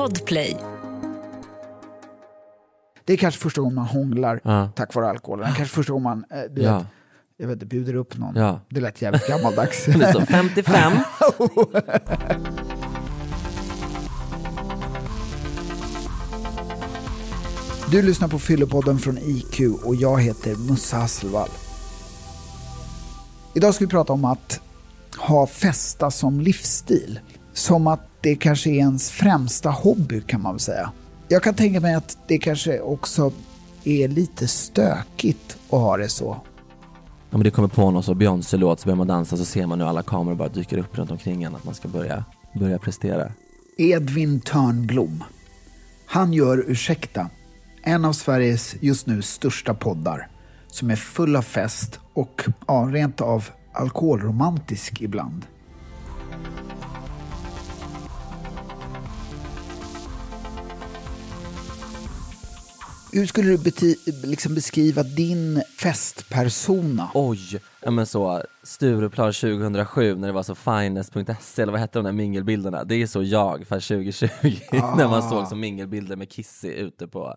Podplay. Det är kanske första gången man hånglar Ja. tack vare alkoholen. Det är kanske första gången man eh, du Ja. vet, jag vet, inte, bjuder upp någon. Ja. Det lät jävligt gammaldags. Det är så 55. Du lyssnar på Fyllepodden från IQ och jag heter Musse Hasselvall. Idag ska vi prata om att ha festa som livsstil. Som att det kanske är ens främsta hobby kan man väl säga. Jag kan tänka mig att det kanske också är lite stökigt att ha det så. Men det kommer på någon så Beyoncé-låt så börjar man dansa så ser man hur alla kameror bara dyker upp runt omkring en att man ska börja, börja prestera. Edvin Törnblom. Han gör Ursäkta, en av Sveriges just nu största poddar som är full av fest och ja, rent av alkoholromantisk ibland. Hur skulle du liksom beskriva din festpersona? Oj! Ja men så, Stureplan 2007 när det var så finest.se eller vad hette de där mingelbilderna? Det är så jag för 2020 när man såg som mingelbilder med Kissy ute på,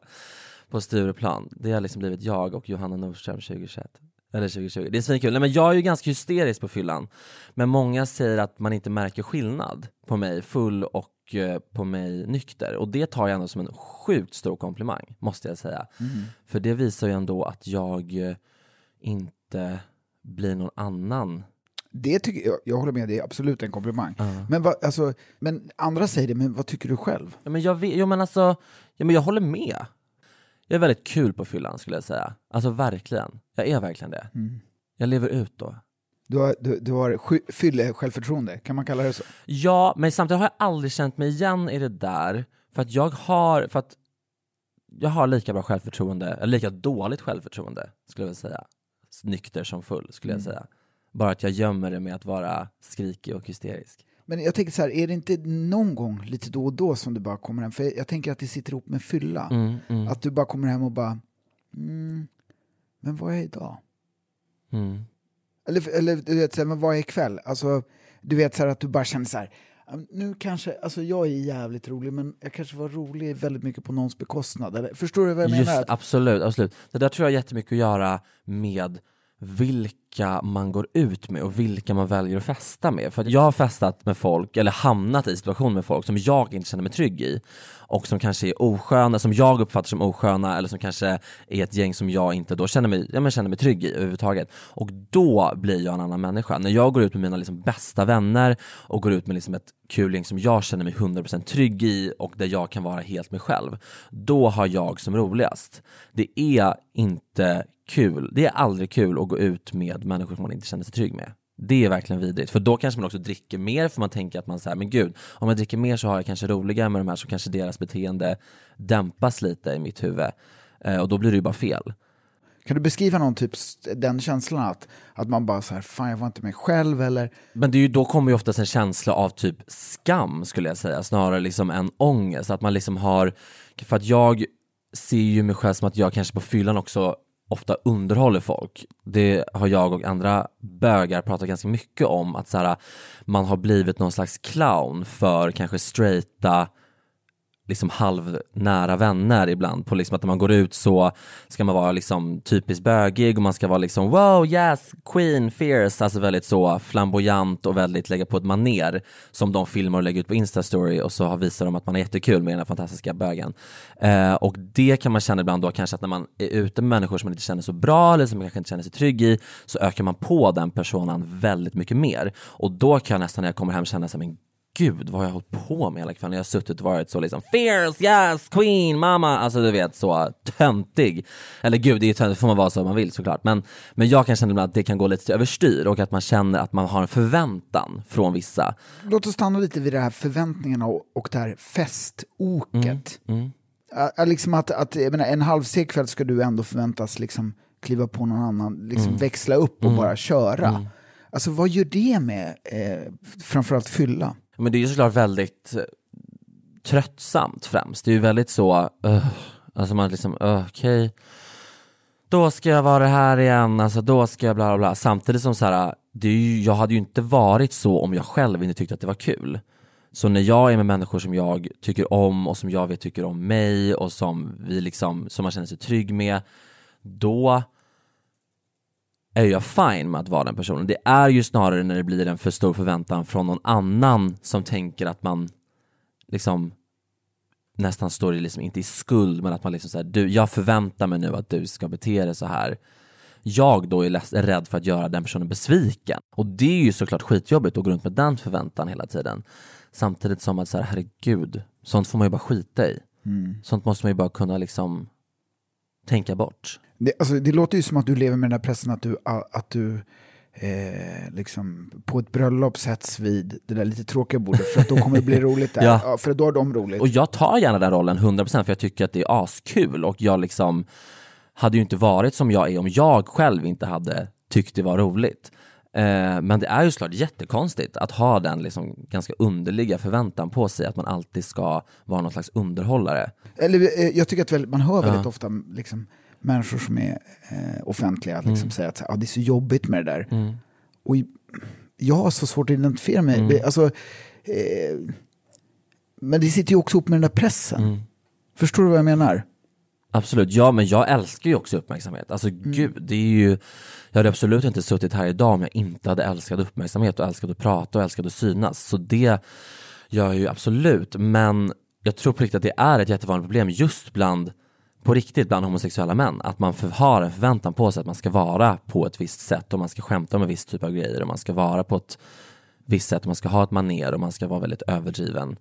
på Stureplan. Det har liksom blivit jag och Johanna Nordström 2021. Eller 2020. Det är svinkul. Nej men jag är ju ganska hysterisk på fyllan. Men många säger att man inte märker skillnad på mig full och eh, på mig nykter. Och det tar jag ändå som en sjukt stor komplimang, måste jag säga. För det visar ju ändå att jag eh, inte blir någon annan. Det tycker jag, jag håller med, det är absolut en komplimang. Men, vad, alltså, men andra säger det, men vad tycker du själv? Ja, men jag, vet, jo, men alltså, ja, men jag håller med. Jag är väldigt kul på fyllan skulle jag säga. Alltså verkligen. Jag är verkligen det. Jag lever ut då. Du har, du, du har fylle självförtroende, kan man kalla det så? Ja, men samtidigt har jag aldrig känt mig igen i det där. För att jag har, för att jag har lika bra självförtroende, eller lika dåligt självförtroende skulle jag vilja säga. Nykter som full skulle jag säga. Bara att jag gömmer det med att vara skrikig och hysterisk. Men jag tänker så här, är det inte någon gång lite då och då som du bara kommer hem, för jag tänker att det sitter ihop med fylla, Mm, mm, att du bara kommer hem och bara, mm, men vad är idag? mm. Eller, eller du vet, så här, men vad är ikväll? Alltså, du vet så här att du bara känner så här, "Ja, nu kanske, alltså jag är jävligt rolig, men jag kanske var rolig väldigt mycket på någons bekostnad. Eller, förstår du vad jag Just, menar? absolut, absolut. Det där tror jag har jättemycket att göra med vilka man går ut med och vilka man väljer att festa med. För jag har festat med folk, eller hamnat i situationer med folk som jag inte känner mig trygg i och som kanske är osköna, som jag uppfattar som osköna eller som kanske är ett gäng som jag inte då känner mig, ja, men känner mig trygg i överhuvudtaget. Och då blir jag en annan människa. När jag går ut med mina liksom bästa vänner och går ut med liksom ett kul gäng som jag känner mig 100% trygg i och där jag kan vara helt mig själv, då har jag som roligast. Det är inte kul, det är aldrig kul att gå ut med människor som man inte känner sig trygg med. Det är verkligen vidrigt, för då kanske man också dricker mer för man tänker att man säger men gud, om jag dricker mer så har jag kanske roligare med de här så kanske deras beteende dämpas lite i mitt huvud. Eh, och då blir det ju bara fel. Kan du beskriva någon typ den känslan att, att man bara så här, fan jag var inte mig själv eller Men det är ju, då kommer ju oftast en känsla av typ skam skulle jag säga, snarare liksom en ångest. Att man liksom har, för att jag ser ju mig själv som att jag kanske på fyllan också ofta underhåller folk. Det har jag och andra bögar pratat ganska mycket om, att så här, man har blivit någon slags clown för kanske straighta liksom halvnära vänner ibland på liksom att när man går ut så ska man vara liksom typiskt bögig och man ska vara liksom wow yes queen fierce. Alltså väldigt så flamboyant och väldigt lägga på ett maner som de filmar och lägger ut på instastory och så visar de att man är jättekul med den här fantastiska bögen. Eh, och det kan man känna ibland då kanske att när man är ute med människor som man inte känner så bra eller som man kanske inte känner sig trygg i så ökar man på den personen väldigt mycket mer. Och då kan jag nästan när jag kommer hem känna så men gud vad har jag hållit på med hela kvällen? Jag har suttit och varit så liksom fierce, yes, queen, mamma, alltså du vet så töntig. Eller gud, det är töntigt, får man vara så man vill såklart. Men, men jag kan känna att det kan gå lite överstyr och att man känner att man har en förväntan från vissa. Låt oss stanna lite vid det här förväntningarna och, och det här festoket. Ja, ja, liksom att, att, jag menar, en halvseg kväll ska du ändå förväntas liksom kliva på någon annan, liksom växla upp och bara köra. Alltså vad gör det med eh, framförallt fylla? Men det är ju såklart väldigt eh, tröttsamt främst. Det är ju väldigt så, uh, alltså man liksom, uh, okej, då ska jag vara här igen, alltså då ska jag bla bla bla. Samtidigt som så här, det är ju, jag hade ju inte varit så om jag själv inte tyckte att det var kul. Så när jag är med människor som jag tycker om och som jag vet tycker om mig och som vi liksom, som man känner sig trygg med, då är jag fine med att vara den personen. Det är ju snarare när det blir en för stor förväntan från någon annan som tänker att man liksom nästan står i, liksom, inte i skuld, men att man liksom säger du, jag förväntar mig nu att du ska bete dig så här. Jag då är, är rädd för att göra den personen besviken. Och det är ju såklart skitjobbigt att gå runt med den förväntan hela tiden. Samtidigt som att så här, herregud, sånt får man ju bara skita i. Mm. Sånt måste man ju bara kunna liksom tänka bort. Det, alltså, det låter ju som att du lever med den där pressen att du, att du eh, liksom på ett bröllop sätts vid det där lite tråkiga bordet för att då kommer det bli roligt där. ja. för då har de roligt. Och jag tar gärna den rollen 100% för jag tycker att det är askul och jag liksom hade ju inte varit som jag är om jag själv inte hade tyckt det var roligt. Eh, men det är ju såklart jättekonstigt att ha den liksom ganska underliga förväntan på sig att man alltid ska vara någon slags underhållare. Eller, eh, jag tycker att man hör väldigt ja. ofta liksom, människor som är eh, offentliga liksom, mm. säger att ah, det är så jobbigt med det där. Mm. Och jag har så svårt att identifiera mig. Mm. Alltså, eh, men det sitter ju också ihop med den där pressen. Mm. Förstår du vad jag menar? Absolut, ja men jag älskar ju också uppmärksamhet. Alltså mm. gud, det är ju, jag hade absolut inte suttit här idag om jag inte hade älskat uppmärksamhet och älskat att prata och älskat att synas. Så det gör jag ju absolut, men jag tror på riktigt att det är ett jättevanligt problem just bland, på riktigt bland homosexuella män. Att man för, har en förväntan på sig att man ska vara på ett visst sätt och man ska skämta om en viss typ av grejer och man ska vara på ett visst sätt och man ska ha ett maner och man ska vara väldigt överdriven.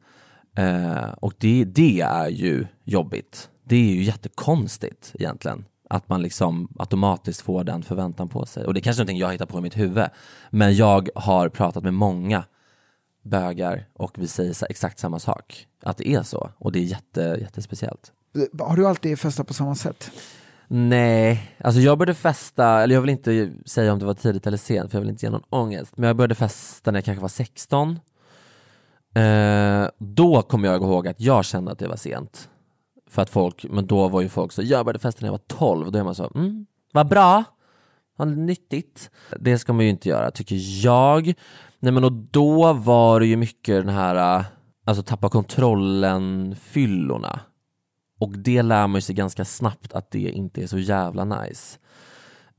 Eh, och det, det är ju jobbigt det är ju jättekonstigt egentligen. Att man liksom automatiskt får den förväntan på sig. Och det är kanske är någonting jag hittar på i mitt huvud. Men jag har pratat med många bögar och vi säger exakt samma sak. Att det är så. Och det är jätte, jättespeciellt. Har du alltid festat på samma sätt? Nej, alltså jag började festa, eller jag vill inte säga om det var tidigt eller sent för jag vill inte ge någon ångest. Men jag började festa när jag kanske var 16. Eh, då kommer jag ihåg att jag kände att det var sent. För att folk, men då var ju folk så, jag började festa när jag var 12, då är man så, mm, vad bra, vad nyttigt. Det ska man ju inte göra, tycker jag. Nej men och då var det ju mycket den här, äh, alltså tappa kontrollen-fyllorna. Och det lär man sig ganska snabbt att det inte är så jävla nice.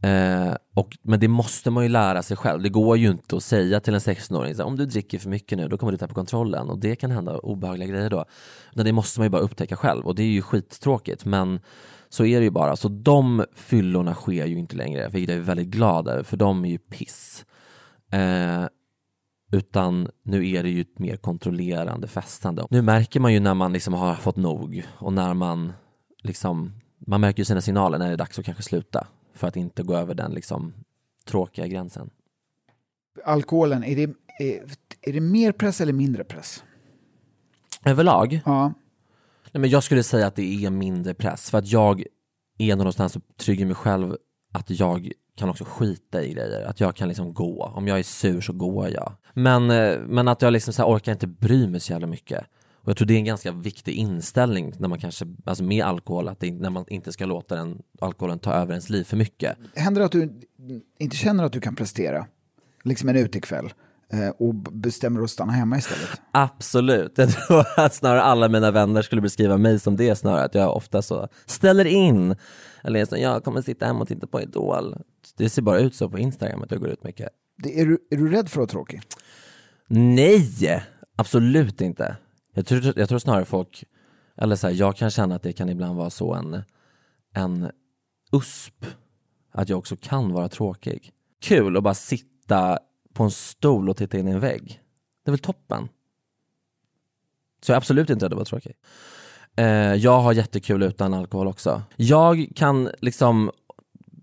Eh, och, men det måste man ju lära sig själv. Det går ju inte att säga till en 16-åring om du dricker för mycket nu, då kommer du tappa kontrollen och det kan hända obehagliga grejer då. Men det måste man ju bara upptäcka själv och det är ju skittråkigt. Men så är det ju bara. Så de fyllorna sker ju inte längre, vilket jag är väldigt glad över, för de är ju piss. Eh, utan nu är det ju ett mer kontrollerande festande. Nu märker man ju när man liksom har fått nog och när man liksom, man märker ju sina signaler när det är dags att kanske sluta för att inte gå över den liksom tråkiga gränsen. Alkoholen, är det, är, är det mer press eller mindre press? Överlag? Ja. Nej, men jag skulle säga att det är mindre press för att jag är någonstans trygg i mig själv att jag kan också skita i grejer, att jag kan liksom gå. Om jag är sur så går jag. Men, eh, men att jag liksom så orkar inte bry mig så jävla mycket. Och jag tror det är en ganska viktig inställning när man kanske, alltså med alkohol, att det, när man inte ska låta den, alkoholen ta över ens liv för mycket. Händer det att du inte känner att du kan prestera, liksom en utekväll, eh, och bestämmer att stanna hemma istället? Absolut. Jag tror att snarare alla mina vänner skulle beskriva mig som det snarare, att jag ofta så ställer in, eller så, jag kommer sitta hemma och titta på Idol. Det ser bara ut så på Instagram att jag går ut mycket. Det, är, du, är du rädd för att vara tråkig? Nej, absolut inte. Jag tror, jag tror snarare folk, eller så här, jag kan känna att det kan ibland vara så en, en USP, att jag också kan vara tråkig. Kul att bara sitta på en stol och titta in i en vägg. Det är väl toppen? Så jag är absolut inte rädd att vara tråkig. Eh, jag har jättekul utan alkohol också. Jag kan liksom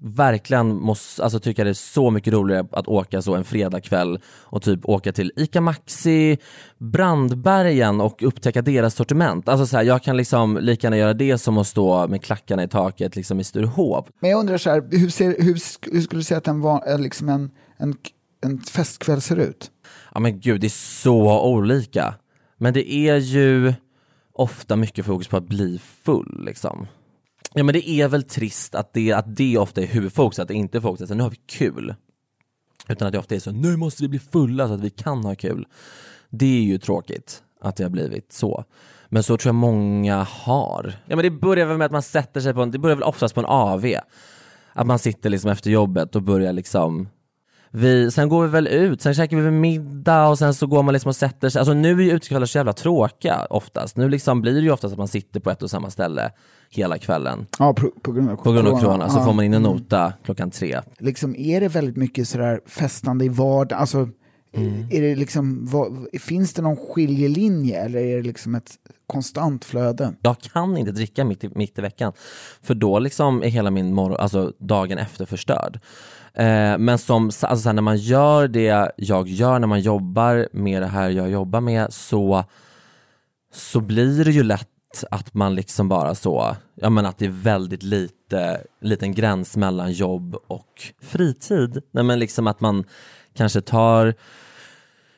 verkligen måste, alltså tycka det är så mycket roligare att åka så en fredagkväll och typ åka till ICA Maxi, Brandbergen och upptäcka deras sortiment. Alltså så här, jag kan liksom lika gärna göra det som att stå med klackarna i taket liksom i Sturehof. Men jag undrar så här, hur, ser, hur, hur skulle du säga att en, var, liksom en, en, en festkväll ser ut? Ja men gud, det är så olika. Men det är ju ofta mycket fokus på att bli full liksom. Ja men det är väl trist att det, att det ofta är huvudfokus, att det inte är fokus att nu har vi kul. Utan att det ofta är så, nu måste vi bli fulla så att vi kan ha kul. Det är ju tråkigt. att det har blivit så. Men så tror jag många har. Ja men det börjar väl med att man sätter sig på en, det börjar väl oftast på en AV. Att man sitter liksom efter jobbet och börjar liksom vi, sen går vi väl ut, sen käkar vi väl middag och sen så går man liksom och sätter sig. Alltså nu är ju utekvällar så jävla tråkiga oftast. Nu liksom blir det ju oftast att man sitter på ett och samma ställe hela kvällen. Ja, på, på grund av På grund av corona. corona, så Ja. får man in en nota klockan tre. Liksom, är det väldigt mycket sådär festande i vardagen? Alltså, Mm. är det liksom, vad, finns det någon skiljelinje eller är det liksom ett konstant flöde? Jag kan inte dricka mitt i, mitt i veckan, för då liksom är hela min morgon, alltså dagen efter förstörd. Eh, men som, alltså så här, när man gör det jag gör, när man jobbar med det här jag jobbar med, så, så blir det ju lätt att man liksom bara så, ja men att det är väldigt lite, liten gräns mellan jobb och fritid. Nej men liksom att man kanske tar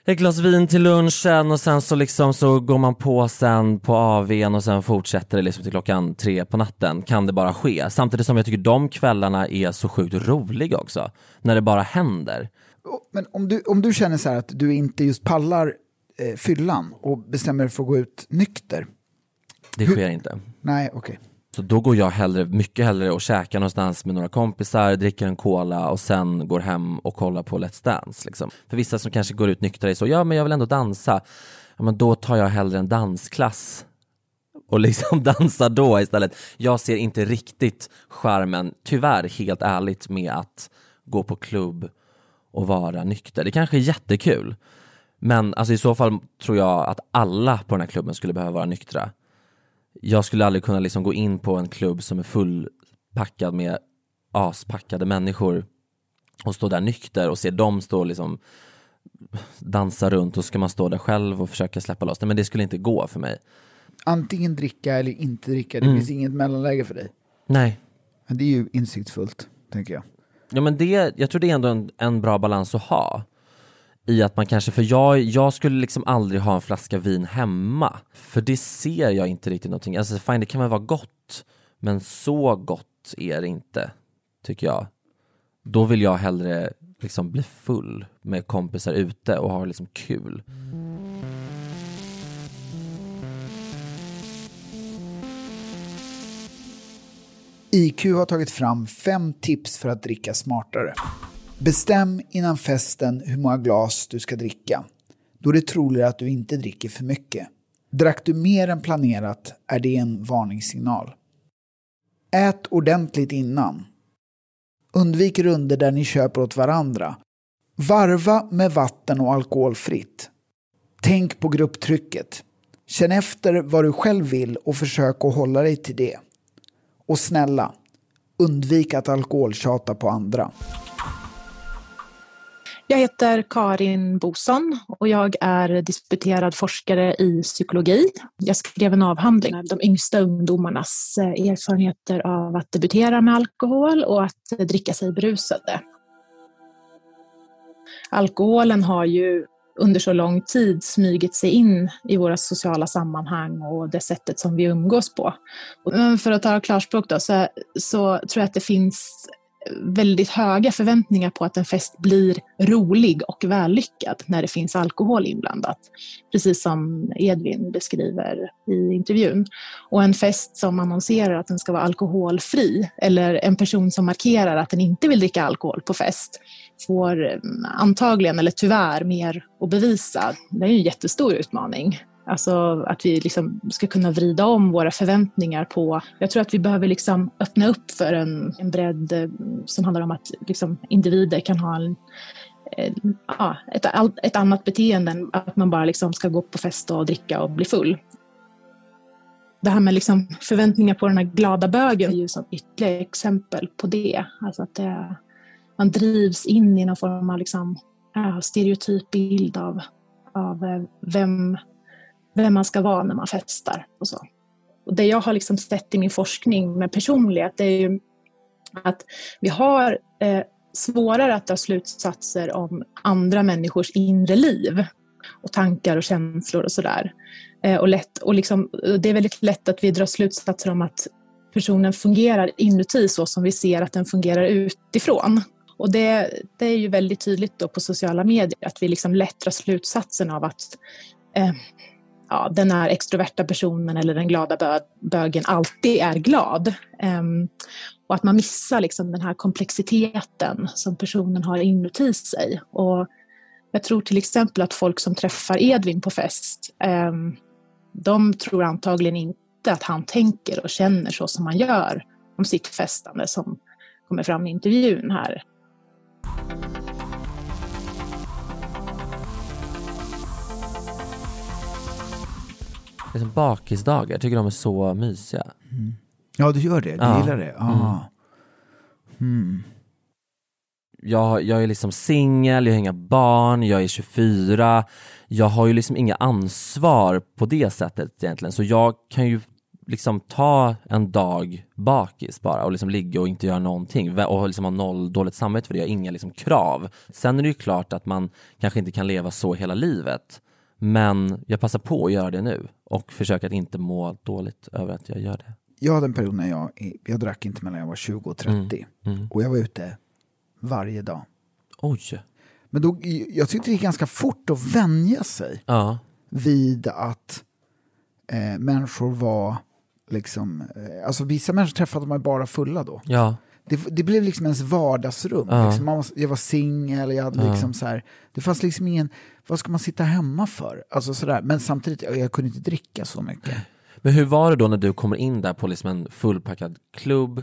ett glas vin till lunchen och sen så liksom så går man på sen på AWn och sen fortsätter det liksom till klockan tre på natten, kan det bara ske. Samtidigt som jag tycker de kvällarna är så sjukt roliga också, när det bara händer. Men om du, om du känner så här att du inte just pallar eh, fyllan och bestämmer dig för att gå ut nykter? Det sker inte. Nej, okej. Så då går jag hellre, mycket hellre och käkar någonstans med några kompisar, dricker en cola och sen går hem och kollar på Let's Dance. Liksom. För vissa som kanske går ut nyktra är så, ja men jag vill ändå dansa. Ja, men då tar jag hellre en dansklass och liksom dansar då istället. Jag ser inte riktigt charmen, tyvärr helt ärligt, med att gå på klubb och vara nykter. Det kanske är jättekul, men alltså i så fall tror jag att alla på den här klubben skulle behöva vara nyktra jag skulle aldrig kunna liksom gå in på en klubb som är fullpackad med aspackade människor och stå där nykter och se dem stå liksom dansa runt och ska man stå där själv och försöka släppa loss det. Men det skulle inte gå för mig. Antingen dricka eller inte dricka, det Mm. finns inget mellanläge för dig. Nej. Men det är ju insiktsfullt, tänker jag. Ja men det, jag tror det är ändå en, en bra balans att ha. I att man kanske, för jag, jag skulle liksom aldrig ha en flaska vin hemma. För det ser jag inte riktigt någonting. Alltså fine, det kan väl vara gott. Men så gott är det inte, tycker jag. Då vill jag hellre liksom bli full med kompisar ute och ha liksom kul. IQ har tagit fram fem tips för att dricka smartare. Bestäm innan festen hur många glas du ska dricka. Då är det troligare att du inte dricker för mycket. Drack du mer än planerat är det en varningssignal. Ät ordentligt innan. Undvik runder där ni köper åt varandra. Varva med vatten och alkoholfritt. Tänk på grupptrycket. Känn efter vad du själv vill och försök att hålla dig till det. Och snälla, undvik att alkoholtjata på andra. Jag heter Karin Boson och jag är disputerad forskare i psykologi. Jag skrev en avhandling om de yngsta ungdomarnas eh, erfarenheter av att debutera med alkohol och att dricka sig berusade. Alkoholen har ju under så lång tid smugit sig in i våra sociala sammanhang och det sättet som vi umgås på. Men eh, för att ta klarspråk då, så, så tror jag att det finns väldigt höga förväntningar på att en fest blir rolig och vällyckad när det finns alkohol inblandat. Precis som Edvin beskriver i intervjun. Och en fest som annonserar att den ska vara alkoholfri eller en person som markerar att den inte vill dricka alkohol på fest får mm, antagligen, eller tyvärr, mer att bevisa. Det är en jättestor utmaning. Alltså att vi liksom ska kunna vrida om våra förväntningar på... Jag tror att vi behöver liksom öppna upp för en, en bredd eh, som handlar om att liksom individer kan ha en, ja, ett, ett annat beteende än att man bara liksom ska gå på fest och dricka och bli full. Det här med liksom förväntningar på den här glada bögen är ju som ytterligare exempel på det. Alltså att det, man drivs in i någon form av liksom, ja, stereotyp bild av, av eh, vem vem man ska vara när man festar och så. Och det jag har liksom sett i min forskning med personlighet det är ju att vi har eh, svårare att dra slutsatser om andra människors inre liv och tankar och känslor och sådär. Eh, och lätt, och liksom, det är väldigt lätt att vi drar slutsatser om att personen fungerar inuti så som vi ser att den fungerar utifrån. Och det, det är ju väldigt tydligt då på sociala medier att vi liksom lätt drar slutsatsen av att eh, ja, den här extroverta personen eller den glada bö bögen alltid är glad. Um, och att man missar liksom den här komplexiteten som personen har inuti sig. Och jag tror till exempel att folk som träffar Edvin på fest, um, de tror antagligen inte att han tänker och känner så som han gör om sitt festande som kommer fram i intervjun här. Liksom bakisdagar, tycker de är så mysiga. Mm. Ja, du gör det? Du ja. gillar det? Ah. Mm. Jag, jag är liksom singel, jag har inga barn, jag är 24. Jag har ju liksom inga ansvar på det sättet egentligen, så jag kan ju liksom ta en dag bakis bara och liksom ligga och inte göra någonting och liksom ha noll dåligt samvete för det, jag har inga liksom krav. Sen är det ju klart att man kanske inte kan leva så hela livet. Men jag passar på att göra det nu och försöker att inte må dåligt över att jag gör det. Jag hade en period när jag, jag drack inte mellan jag var 20 och 30. Mm. Mm. Och jag var ute varje dag. Oj. Men då, jag tyckte det gick ganska fort att vänja sig ja. vid att eh, människor var liksom, eh, alltså vissa människor träffade man bara fulla då. Ja. Det, det, blev liksom ens vardagsrum. Ja. Liksom, man jag var singel, jag hade ja. liksom så här, det fanns liksom ingen, vad ska man sitta hemma för? Alltså sådär. Men samtidigt, jag kunde inte dricka så mycket. Men hur var det då när du kommer in där på liksom en fullpackad klubb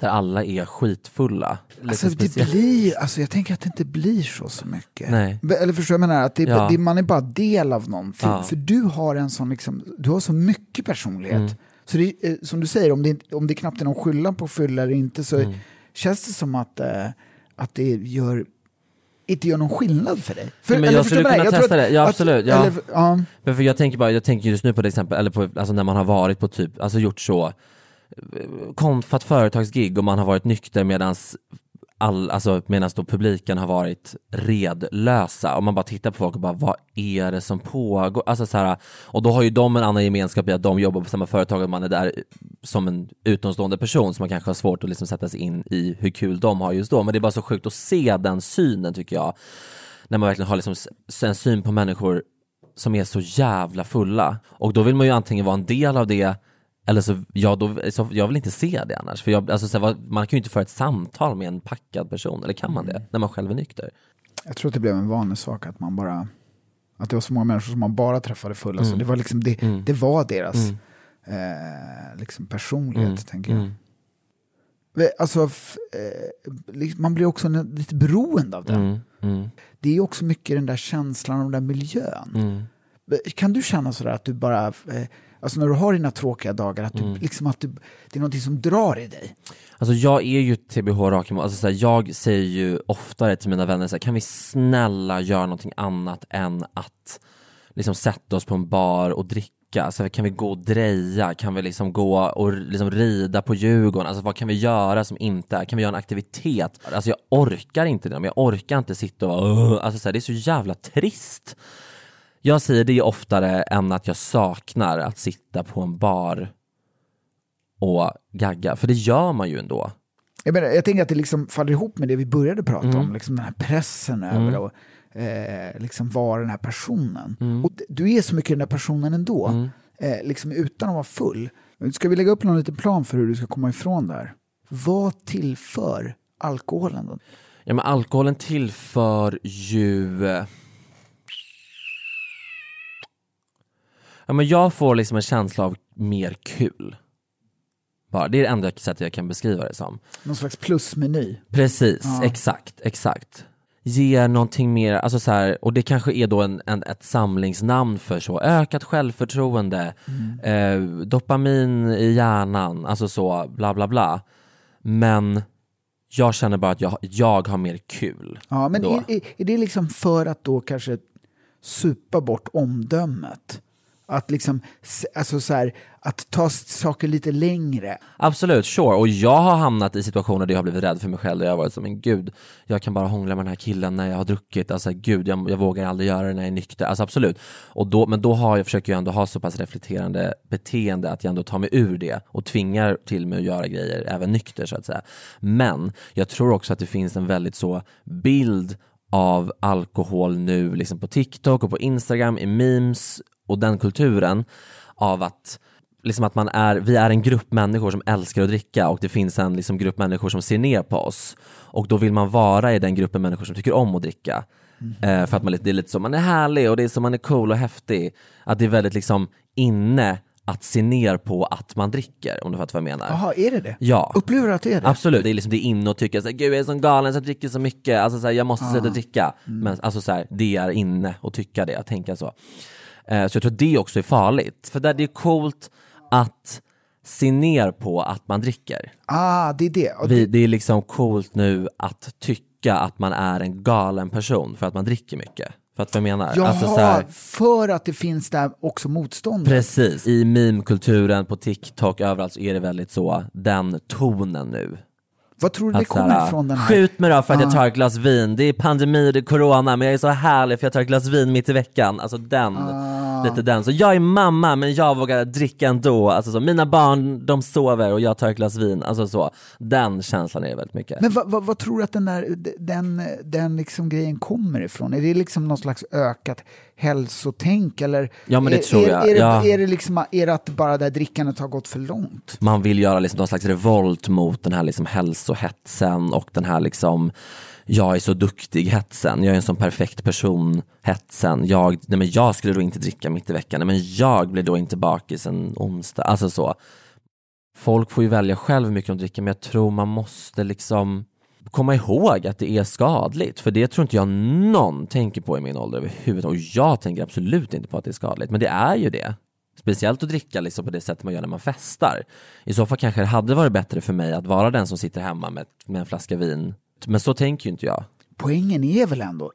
där alla är skitfulla? Alltså, det blir, alltså jag tänker att det inte blir så så mycket. Nej. Eller förstår jag menar? Att det, ja. det, man är bara del av någonting. Ja. För du har en sån liksom, du har så mycket personlighet. Mm. Så det, eh, som du säger, om det, om det knappt är någon skillnad på fylla eller inte så mm. känns det som att, äh, att det gör inte gör någon skillnad för dig. För, men jag skulle kunna jag testa det, ja absolut. Att, ja. Eller, ja. Men för jag tänker bara, jag tänker just nu på det exempel, eller på, alltså när man har varit på typ, alltså gjort så, konfat företagsgig och man har varit nykter medans all, alltså medan då publiken har varit redlösa och man bara tittar på folk och bara vad är det som pågår? Alltså så här, och då har ju de en annan gemenskap i att de jobbar på samma företag och man är där som en utomstående person som man kanske har svårt att liksom sätta sig in i hur kul de har just då. Men det är bara så sjukt att se den synen tycker jag. När man verkligen har liksom en syn på människor som är så jävla fulla. Och då vill man ju antingen vara en del av det eller så, ja, då, så, jag vill inte se det annars. För jag, alltså, så, man kan ju inte föra ett samtal med en packad person, eller kan man det? Mm. När man själv är nykter. Jag tror att det blev en vanesak att man bara, att det var så många människor som man bara träffade fulla. Mm. Så det var liksom, det, mm. det var deras mm. eh, liksom personlighet, mm. tänker jag. Alltså, eh, man blir också lite beroende av den. Det är också mycket den där känslan och den där miljön. Kan du känna sådär att du bara eh, Alltså när du har dina tråkiga dagar, att, du, mm. liksom att du, det är någonting som drar i dig. Alltså jag är ju TBH rak alltså så Jag säger ju oftare till mina vänner så här, kan vi snälla göra någonting annat än att liksom sätta oss på en bar och dricka? Alltså kan vi gå och dreja? Kan vi liksom gå och liksom rida på Djurgården? Alltså vad kan vi göra som inte är? Kan vi göra en aktivitet? Alltså jag orkar inte det, men jag orkar inte sitta och alltså så här, det är så jävla trist. Jag säger det oftare än att jag saknar att sitta på en bar och gagga, för det gör man ju ändå. Jag, menar, jag tänker att det liksom faller ihop med det vi började prata mm. om, liksom den här pressen mm. över att eh, liksom vara den här personen. Mm. Och du är så mycket den där personen ändå, mm. eh, liksom utan att vara full. Ska vi lägga upp någon liten plan för hur du ska komma ifrån det här? Vad tillför alkoholen? Då? Ja, men alkoholen tillför ju Ja, men jag får liksom en känsla av mer kul. Bara. Det är det enda sättet jag kan beskriva det som. Någon slags plusmeny. Precis, ja. exakt, exakt. Ger någonting mer, alltså så här, och det kanske är då en, en, ett samlingsnamn för så, ökat självförtroende, mm. eh, dopamin i hjärnan, alltså så, bla bla bla. Men jag känner bara att jag, jag har mer kul. Ja, men är, är, är, det liksom för att då kanske supa bort omdömet? Att liksom, alltså så här, att ta saker lite längre. Absolut, sure. Och jag har hamnat i situationer där jag har blivit rädd för mig själv. Där jag har varit som, men gud, jag kan bara hångla med den här killen när jag har druckit. Alltså gud, jag, jag vågar aldrig göra det när jag är nykter. Alltså absolut. Och då, men då har jag, försöker jag ändå ha så pass reflekterande beteende att jag ändå tar mig ur det och tvingar till mig att göra grejer även nykter så att säga. Men jag tror också att det finns en väldigt så bild av alkohol nu liksom på TikTok och på Instagram i memes och den kulturen av att liksom att man är, vi är en grupp människor som älskar att dricka och det finns en liksom, grupp människor som ser ner på oss. Och då vill man vara i den gruppen människor som tycker om att dricka. Mm. Eh, för att man, det är lite så, man är härlig och det är så man är cool och häftig. Att det är väldigt liksom inne att se ner på att man dricker, om du fattar vad jag menar. Jaha, är det det? Ja. Upplever att det är det? Absolut, det är liksom det är inne att tycka såhär, gud jag är så galen så jag dricker så mycket, alltså såhär, jag måste ah. sluta dricka. Mm. Men alltså såhär, det är inne att tycka det, att tänka så. Eh, så jag tror att det också är farligt, för där det är coolt att se ner på att man dricker. Ah, det är det. Vi, det är liksom coolt nu att tycka att man är en galen person för att man dricker mycket. För att vad jag menar? Jaha, alltså här, för att det finns där också motstånd. Precis, i meme-kulturen, på TikTok, överallt så är det väldigt så, den tonen nu. Vad tror du det kommer här, ifrån den här? Skjut mig då för att ah. jag tar ett glas vin, det är pandemi, det är corona, men jag är så härlig för jag tar ett glas vin mitt i veckan. Alltså den. Ah lite den. Så jag är mamma men jag vågar dricka ändå. Alltså så, mina barn de sover och jag tar ett glas vin. Alltså så, den känslan är väldigt mycket. Men vad, vad, vad tror du att den, där, den, den liksom grejen kommer ifrån? Är det liksom någon slags ökat hälsotänk eller? Ja men det är, tror är, jag. Är, ja. är, det liksom, är det att bara det här drickandet har gått för långt? Man vill göra liksom någon slags revolt mot den här liksom hälsohetsen och den här liksom jag är så duktig hetsen, jag är en sån perfekt person hetsen, jag, nej men jag skulle då inte dricka mitt i veckan, nej men jag blir då inte bakis en onsdag, alltså så. Folk får ju välja själv hur mycket de dricker, men jag tror man måste liksom komma ihåg att det är skadligt, för det tror inte jag någon tänker på i min ålder överhuvudtaget, och jag tänker absolut inte på att det är skadligt, men det är ju det. Speciellt att dricka liksom på det sättet man gör när man festar. I så fall kanske det hade varit bättre för mig att vara den som sitter hemma med, med en flaska vin men så tänker ju inte jag. Poängen är väl ändå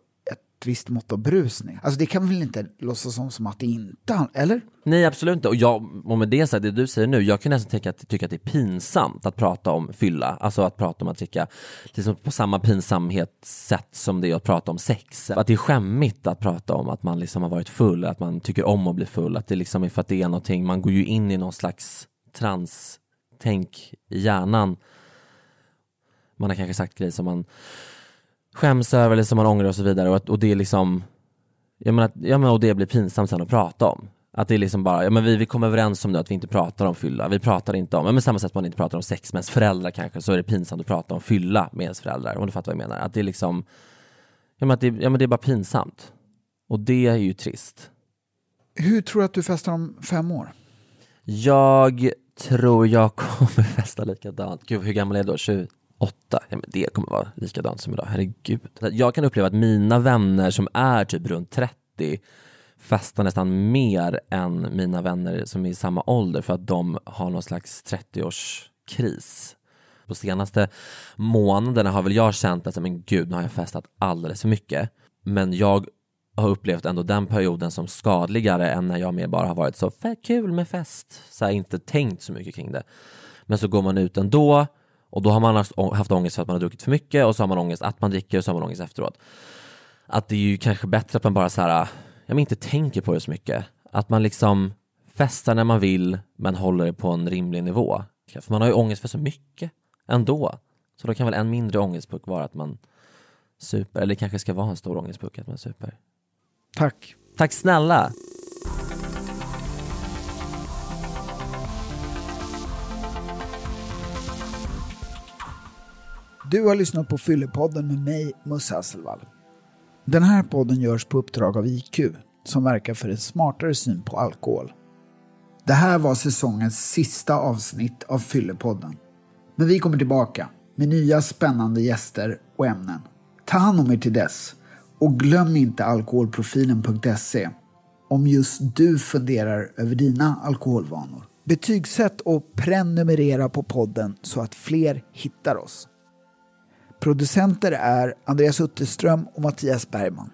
ett visst mått av brusning. Alltså det kan väl inte låtsas som, som att det inte, eller? Nej absolut inte, och, jag, och med det sagt, det du säger nu, jag kan nästan tänka att, tycka att det är pinsamt att prata om fylla, alltså att prata om att dricka, liksom på samma pinsamhetssätt som det är att prata om sex. Att det är skämmigt att prata om att man liksom har varit full, att man tycker om att bli full, att det liksom är för att det är någonting, man går ju in i någon slags transtänk i hjärnan man har kanske sagt grejer som man skäms över eller som man ångrar och så vidare och, och det är liksom jag menar, ja, men, och det blir pinsamt sen att prata om. Att det är liksom bara, ja men vi, vi kommer överens om nu att vi inte pratar om fylla, vi pratar inte om, ja, men samma sätt man inte pratar om sex med ens föräldrar kanske, så är det pinsamt att prata om fylla med ens föräldrar, om du fattar vad jag menar. Att det är liksom, ja men, det, ja, men det är bara pinsamt. Och det är ju trist. Hur tror du att du festar om fem år? Jag tror jag kommer festa likadant. Gud, hur gammal är jag då? 20? Åtta, ja, men det kommer vara likadant som idag, herregud. Jag kan uppleva att mina vänner som är typ runt 30 festar nästan mer än mina vänner som är i samma ålder för att de har någon slags 30-årskris. På senaste månaderna har väl jag känt att men gud, nu har jag festat alldeles för mycket. Men jag har upplevt ändå den perioden som skadligare än när jag mer bara har varit så kul med fest, så här, inte tänkt så mycket kring det. Men så går man ut ändå och då har man haft ångest för att man har druckit för mycket och så har man ångest att man dricker och så har man ångest efteråt. Att det är ju kanske bättre att man bara så här, jag inte tänker på det så mycket. Att man liksom festar när man vill men håller det på en rimlig nivå. För man har ju ångest för så mycket ändå. Så då kan väl en mindre ångestpuck vara att man super, eller det kanske ska vara en stor ångestpuck att man super. Tack. Tack snälla. Du har lyssnat på Fyllepodden med mig, Musse Hasselvall. Den här podden görs på uppdrag av IQ, som verkar för en smartare syn på alkohol. Det här var säsongens sista avsnitt av Fyllepodden. Men vi kommer tillbaka med nya spännande gäster och ämnen. Ta hand om er till dess och glöm inte alkoholprofilen.se om just du funderar över dina alkoholvanor. Betygsätt och prenumerera på podden så att fler hittar oss. Producenter är Andreas Utterström och Mattias Bergman.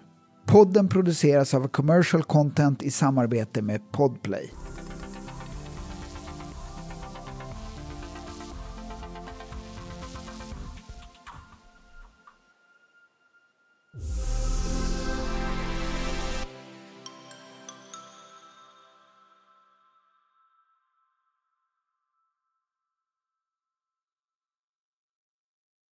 Podden produceras av Commercial Content i samarbete med Podplay.